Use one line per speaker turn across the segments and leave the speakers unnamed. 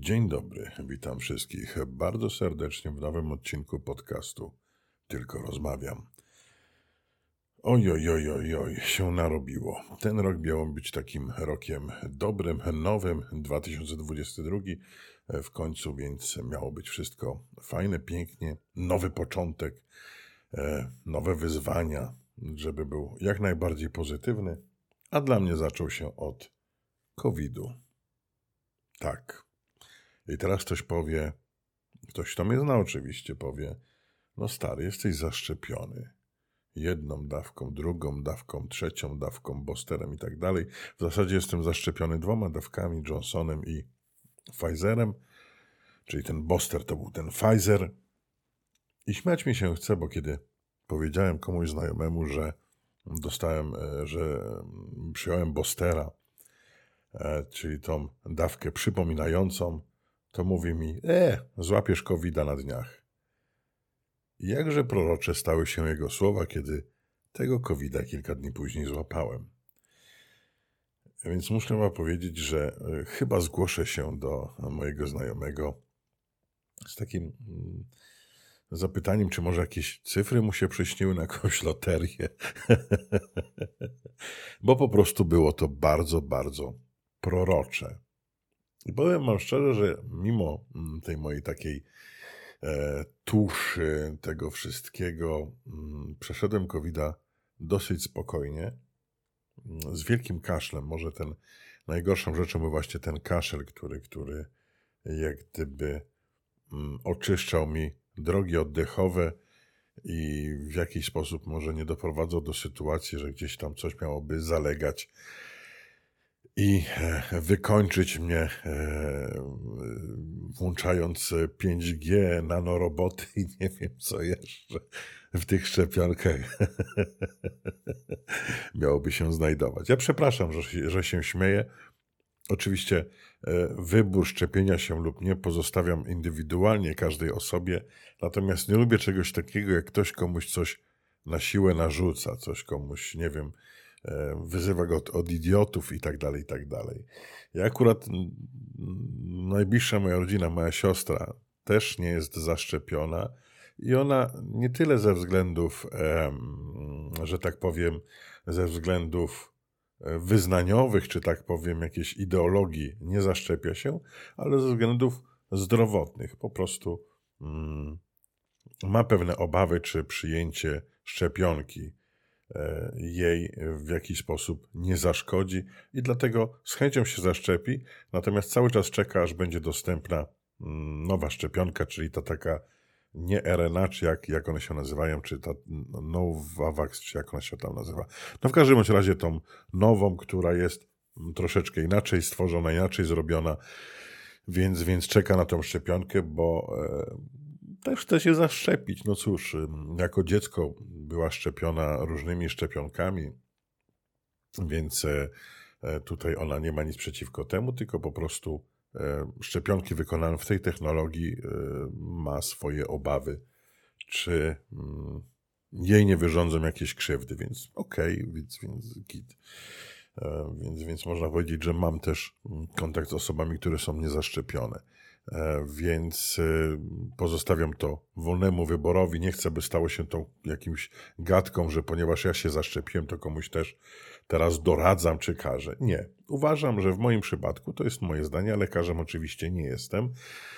Dzień dobry, witam wszystkich bardzo serdecznie w nowym odcinku podcastu Tylko rozmawiam. Oj, oj, oj, oj, oj, się narobiło. Ten rok miał być takim rokiem dobrym, nowym, 2022 w końcu, więc miało być wszystko fajne, pięknie, nowy początek, e, nowe wyzwania, żeby był jak najbardziej pozytywny, a dla mnie zaczął się od COVID-u. Tak. I teraz ktoś powie, ktoś to mnie zna oczywiście, powie, no stary, jesteś zaszczepiony jedną dawką, drugą dawką, trzecią dawką, boosterem i tak dalej. W zasadzie jestem zaszczepiony dwoma dawkami, Johnsonem i Pfizerem, czyli ten booster to był ten Pfizer. I śmiać mi się chce, bo kiedy powiedziałem komuś znajomemu, że dostałem, e, że przyjąłem boostera, e, czyli tą dawkę przypominającą, to mówi mi, e, złapiesz covid na dniach. Jakże prorocze stały się jego słowa, kiedy tego covid kilka dni później złapałem. Więc muszę wam powiedzieć, że e, chyba zgłoszę się do mojego znajomego z takim mm, zapytaniem, czy może jakieś cyfry mu się przyśniły na jakąś loterię. Bo po prostu było to bardzo, bardzo prorocze. I powiem wam szczerze, że mimo mm, tej mojej takiej e, tuszy, tego wszystkiego, mm, przeszedłem covid dosyć spokojnie, mm, z wielkim kaszlem. Może ten najgorszą rzeczą był właśnie ten kaszel, który, który jak gdyby mm, oczyszczał mi drogi oddechowe i w jakiś sposób może nie doprowadzał do sytuacji, że gdzieś tam coś miałoby zalegać i e, wykończyć mnie, e, włączając 5G, nanoroboty i nie wiem co jeszcze w tych szczepionkach miałoby się znajdować. Ja przepraszam, że, że się śmieję. Oczywiście e, wybór szczepienia się lub nie pozostawiam indywidualnie każdej osobie, natomiast nie lubię czegoś takiego, jak ktoś komuś coś na siłę narzuca, coś komuś, nie wiem, wyzywa go od, idiotów i tak dalej, i tak dalej. Ja akurat najbliższa moja rodzina, moja siostra też nie jest zaszczepiona i ona nie tyle ze względów, że tak powiem, ze względów e, wyznaniowych, czy tak powiem, jakiejś ideologii nie zaszczepia się, ale ze względów zdrowotnych. Po prostu mm, ma pewne obawy, czy przyjęcie szczepionki E, jej w jakiś sposób nie zaszkodzi i dlatego z chęcią się zaszczepi, natomiast cały czas czeka, aż będzie dostępna mm, nowa szczepionka, czyli ta taka nie RNA, czy jak, jak one się nazywają, czy ta Novavax, czy jak ona się tam nazywa. No w każdym razie tą nową, która jest troszeczkę inaczej stworzona, inaczej zrobiona, więc, więc czeka na tą szczepionkę, bo e, też chce się zaszczepić. No cóż, jako dziecko była szczepiona różnymi szczepionkami, więc e, e, tutaj ona nie ma nic przeciwko temu, tylko po prostu e, szczepionki wykonane w tej technologii ma swoje obawy, czy mm, jej nie wyrządzą jakieś krzywdy, więc okej, okay, więc, więc git. Więc, więc można powiedzieć, że mam też mm, kontakt z osobami, które są niezaszczepione. E, więc e, pozostawiam to wolnemu wyborowi. Nie chcę, by stało się to jakimś gadką, że ponieważ ja się zaszczepiłem, to komuś też teraz doradzam czy każę. Nie. Uważam, że w moim przypadku, to jest moje zdanie, lekarzem oczywiście nie jestem,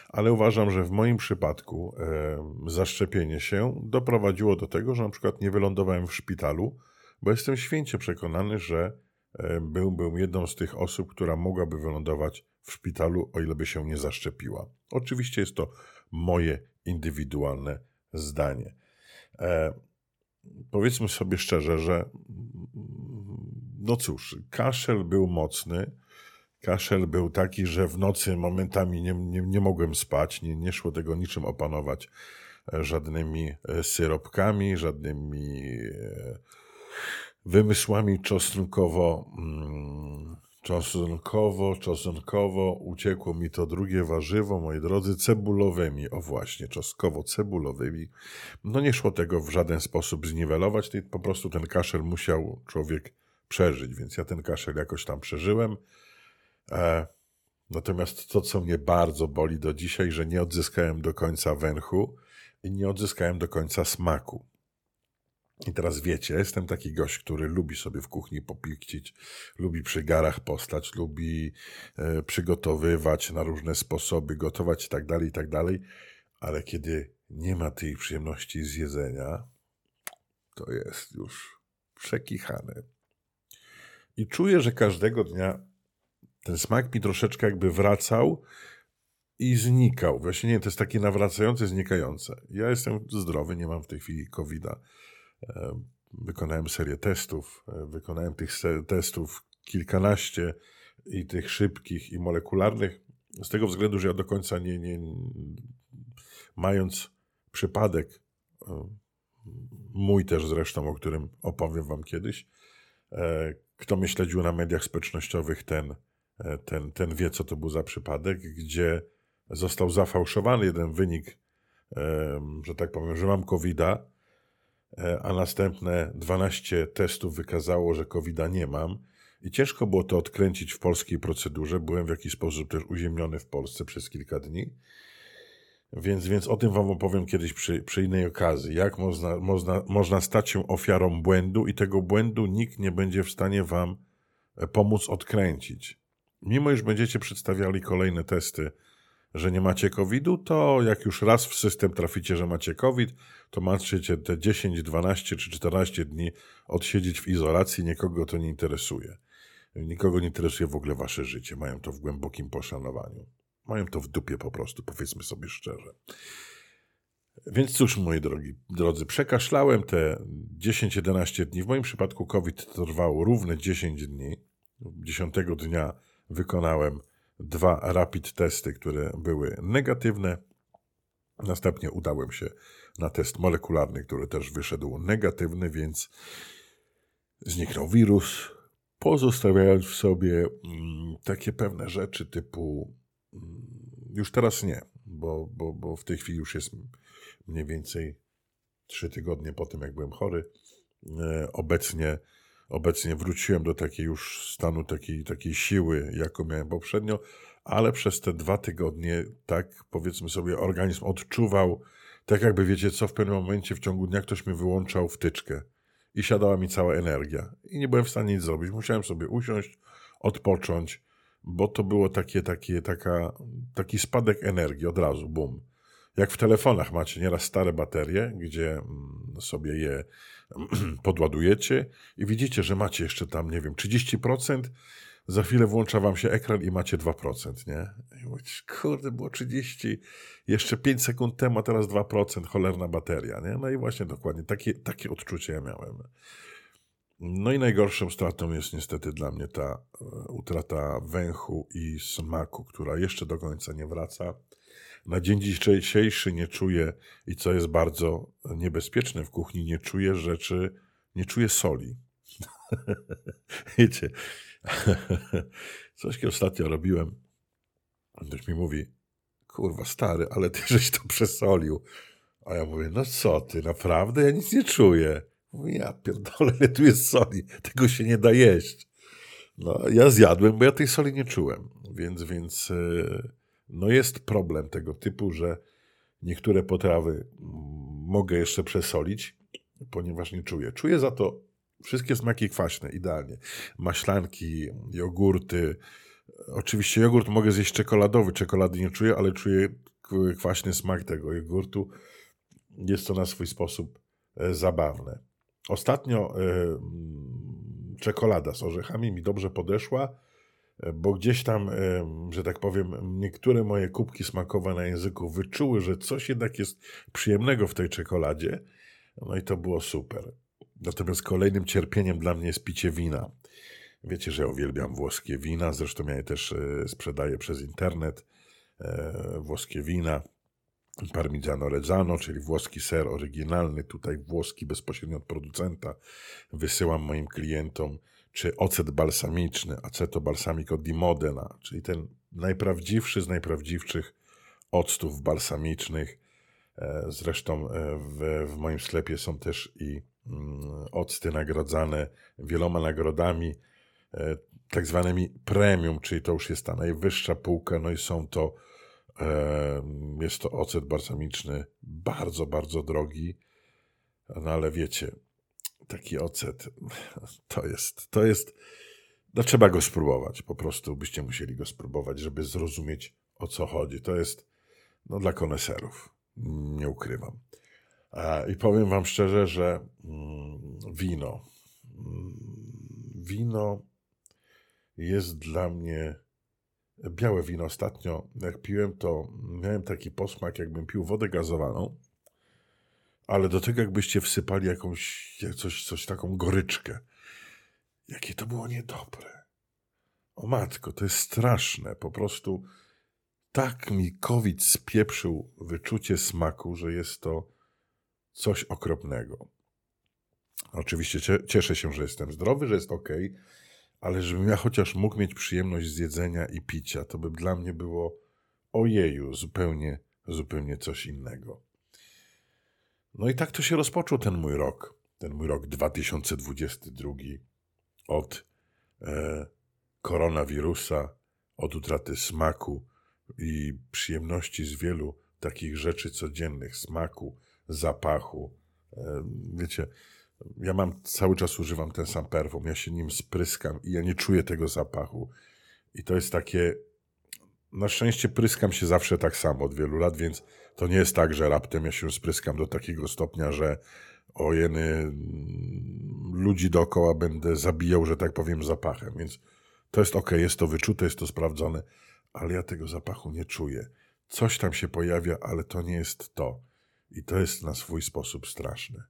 ale uważam, że w moim przypadku e, zaszczepienie się doprowadziło do tego, że na przykład nie wylądowałem w szpitalu, bo jestem święcie przekonany, że e, byłbym jedną z tych osób, która mogłaby wylądować w szpitalu, o ile by się nie zaszczepiła. Oczywiście jest to moje indywidualne zdanie. E, powiedzmy sobie szczerze, że no cóż, kaszel był mocny. Kaszel był taki, że w nocy momentami nie, nie, nie mogłem spać, nie, nie szło tego niczym opanować e, żadnymi e, syropkami, żadnymi wymysłami czosnkowo mm, Czosnkowo, czosnkowo uciekło mi to drugie warzywo, moi drodzy, cebulowymi. O właśnie, czosnkowo-cebulowymi. No nie szło tego w żaden sposób zniwelować, po prostu ten kaszel musiał człowiek przeżyć, więc ja ten kaszel jakoś tam przeżyłem. E, Natomiast to, co mnie bardzo boli do dzisiaj, że nie odzyskałem do końca węchu i nie odzyskałem do końca smaku. I teraz wiecie, jestem taki gość, który lubi sobie w kuchni popikcić, lubi przy garach postać, lubi e, przygotowywać na różne sposoby, gotować i tak dalej, i tak dalej, ale kiedy nie ma tej przyjemności z jedzenia, to jest już przekichane. I czuję, że każdego dnia ten smak mi troszeczkę jakby wracał i znikał. Właśnie nie, to jest takie nawracające, znikające. Ja jestem zdrowy, nie mam w tej chwili COVID-a. E, wykonałem serię testów, e, wykonałem tych testów kilkanaście i tych szybkich i molekularnych. Z tego względu, że ja do końca nie, nie mając przypadek, e, mój też zresztą, o którym opowiem wam kiedyś, kto mnie śledził na mediach społecznościowych, ten, ten, ten wie, co to był za przypadek, gdzie został zafałszowany jeden wynik, że tak powiem, że mam COVID-a, E, a następne 12 testów wykazało, że covid nie mam. I ciężko było to odkręcić w polskiej procedurze. Byłem w jakiś sposób też uziemiony w Polsce przez kilka dni. Więc, więc o tym Wam opowiem kiedyś przy, przy innej okazji. Jak można, można, można stać się ofiarą błędu i tego błędu nikt nie będzie w stanie Wam e, pomóc odkręcić. Mimo iż będziecie przedstawiali kolejne testy że nie macie COVID-u, to jak już raz w system traficie, że macie COVID, to macie te 10, 12 czy 14 dni odsiedzieć w izolacji, nikogo to nie interesuje. Nikogo nie interesuje w ogóle wasze życie. Mają to w głębokim poszanowaniu. Mają to w dupie po prostu, powiedzmy sobie szczerze. Więc cóż, moi drogi, drodzy, przekaszlałem te 10-11 dni. W moim przypadku COVID trwało równe 10 dni. 10 dnia wykonałem dwa rapid testy, które były negatywne. Następnie udałem się na test molekularny, który też wyszedł negatywny, więc zniknął wirus, pozostawiając w sobie mm, takie pewne rzeczy typu mm, już teraz nie, bo, bo, bo w tej chwili już jest mniej więcej trzy tygodnie po tym, jak byłem chory. E, obecnie Obecnie wróciłem do takiej już stanu takiej, takiej siły, jaką miałem poprzednio, ale przez te dwa tygodnie, tak powiedzmy sobie, organizm odczuwał, tak jakby wiecie co, w pewnym momencie w ciągu dnia ktoś mi wyłączał wtyczkę i siadała mi cała energia. I nie byłem w stanie nic zrobić. Musiałem sobie usiąść, odpocząć, bo to było takie, takie, taka, taki spadek energii od razu, bum. Jak w telefonach macie nieraz stare baterie, gdzie mm, sobie je podładujecie i widzicie, że macie jeszcze tam, nie wiem, 30%, za chwilę włącza wam się ekran i macie 2%, nie? I mówicie, kurde, było 30, jeszcze 5 sekund temu, a teraz 2%, cholerna bateria, nie? No i właśnie dokładnie takie, takie odczucie ja miałem. No i najgorszą stratą jest niestety dla mnie ta e, utrata węchu i smaku, która jeszcze do końca nie wraca na dzień dzisiejszy nie czuję, i co jest bardzo niebezpieczne w kuchni, nie czuję rzeczy, nie czuję soli. Wiecie, coś ostatnio robiłem. Ktoś mi mówi, kurwa stary, ale ty żeś to przesolił. A ja mówię, no co ty, naprawdę? Ja nic nie czuję. Mówię, ja pierdolę, ile tu jest soli, tego się nie da jeść. No, ja zjadłem, bo ja tej soli nie czułem, więc, więc yy, no jest problem tego typu, że niektóre potrawy mogę jeszcze przesolić, ponieważ nie czuję. Czuję za to wszystkie smaki kwaśne, idealnie. Maślanki, jogurty. Oczywiście jogurt mogę zjeść czekoladowy, czekolady nie czuję, ale czuję kwaśny smak tego jogurtu. Jest to na swój sposób e, zabawne. Ostatnio e, czekolada z orzechami mi dobrze podeszła bo gdzieś tam, że tak powiem, niektóre moje kubki smakowe na języku wyczuły, że coś jednak jest przyjemnego w tej czekoladzie. No i to było super. Natomiast kolejnym cierpieniem dla mnie jest picie wina. Wiecie, że ja uwielbiam włoskie wina, zresztą ja je też e, sprzedaję przez internet. E, włoskie wina, Parmigiano Reggiano, czyli włoski ser oryginalny, tutaj włoski bezpośrednio od producenta. Wysyłam moim klientom czy ocet balsamiczny, acetobalsamico di Modena, czyli ten najprawdziwszy z najprawdziwszych octów balsamicznych. E, zresztą e, w, w moim sklepie są też i mm, octy nagrodzane wieloma nagrodami. e, tak zwanymi premium, czyli to już jest ta najwyższa półka, no i są to, jest to ocet balsamiczny bardzo, bardzo drogi, no ale wiecie, taki ocet to jest, to jest, no trzeba go spróbować, po prostu byście musieli go spróbować, żeby zrozumieć o co chodzi. To jest, no dla koneserów, nie ukrywam. I powiem wam szczerze, że mm, wino, mm, wino jest dla mnie białe wino. Ostatnio, jak piłem, to miałem taki posmak, jakbym pił wodę gazowaną, ale do tego jakbyście wsypali jakąś, coś, coś taką goryczkę. Jakie to było niedobre. O matko, to jest straszne. Po prostu tak mi COVID spieprzył wyczucie smaku, że jest to coś okropnego. Oczywiście cieszę się, że jestem zdrowy, że jest ok, ale żebym ja chociaż mógł mieć przyjemność z jedzenia i picia, to by dla mnie było ojeju, zupełnie, zupełnie coś innego. No i tak to się rozpoczął ten mój rok, ten mój rok 2022 od e, koronawirusa, od utraty smaku i przyjemności z wielu takich rzeczy codziennych, smaku, zapachu. E, wiecie, ja mam cały czas używam ten sam perfum, ja się nim spryskam i ja nie czuję tego zapachu. I to jest takie. Na szczęście pryskam się zawsze tak samo od wielu lat, więc to nie jest tak, że raptem ja się spryskam do takiego stopnia, że ojeny mm, ludzi dookoła będę zabijał, że tak powiem, zapachem. Więc to jest ok, jest to wyczute, jest to sprawdzone, ale ja tego zapachu nie czuję. Coś tam się pojawia, ale to nie jest to. I to jest na swój sposób straszne.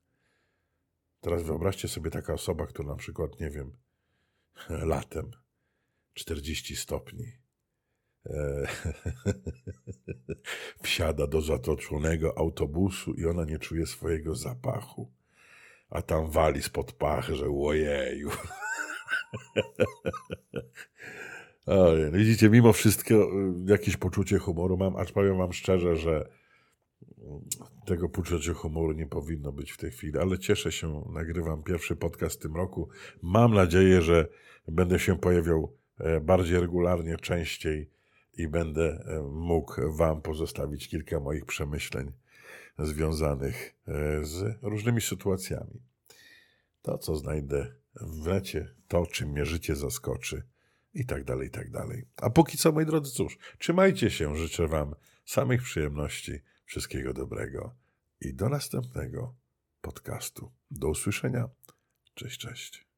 Teraz wyobraźcie sobie taka osoba, która na przykład, nie wiem, latem 40 stopni e, wsiada do zatoczonego autobusu i ona nie czuje swojego zapachu, a tam wali spod pachy, że łojeju. Ojej, widzicie, mimo wszystko y, jakieś poczucie humoru mam, acz powiem wam szczerze, że tego poczucia humoru nie powinno być w tej chwili, ale cieszę się, nagrywam pierwszy podcast w tym roku. Mam nadzieję, że będę się pojawiał e, bardziej regularnie, częściej i będę e, mógł Wam pozostawić kilka moich przemyśleń związanych e, z różnymi sytuacjami. To, co znajdę w necie, to, czym mnie życie zaskoczy i tak dalej, i tak dalej. A póki co, moi drodzy, cóż, trzymajcie się, życzę Wam samych przyjemności Wszystkiego dobrego i do następnego podcastu. Do usłyszenia. Cześć, cześć.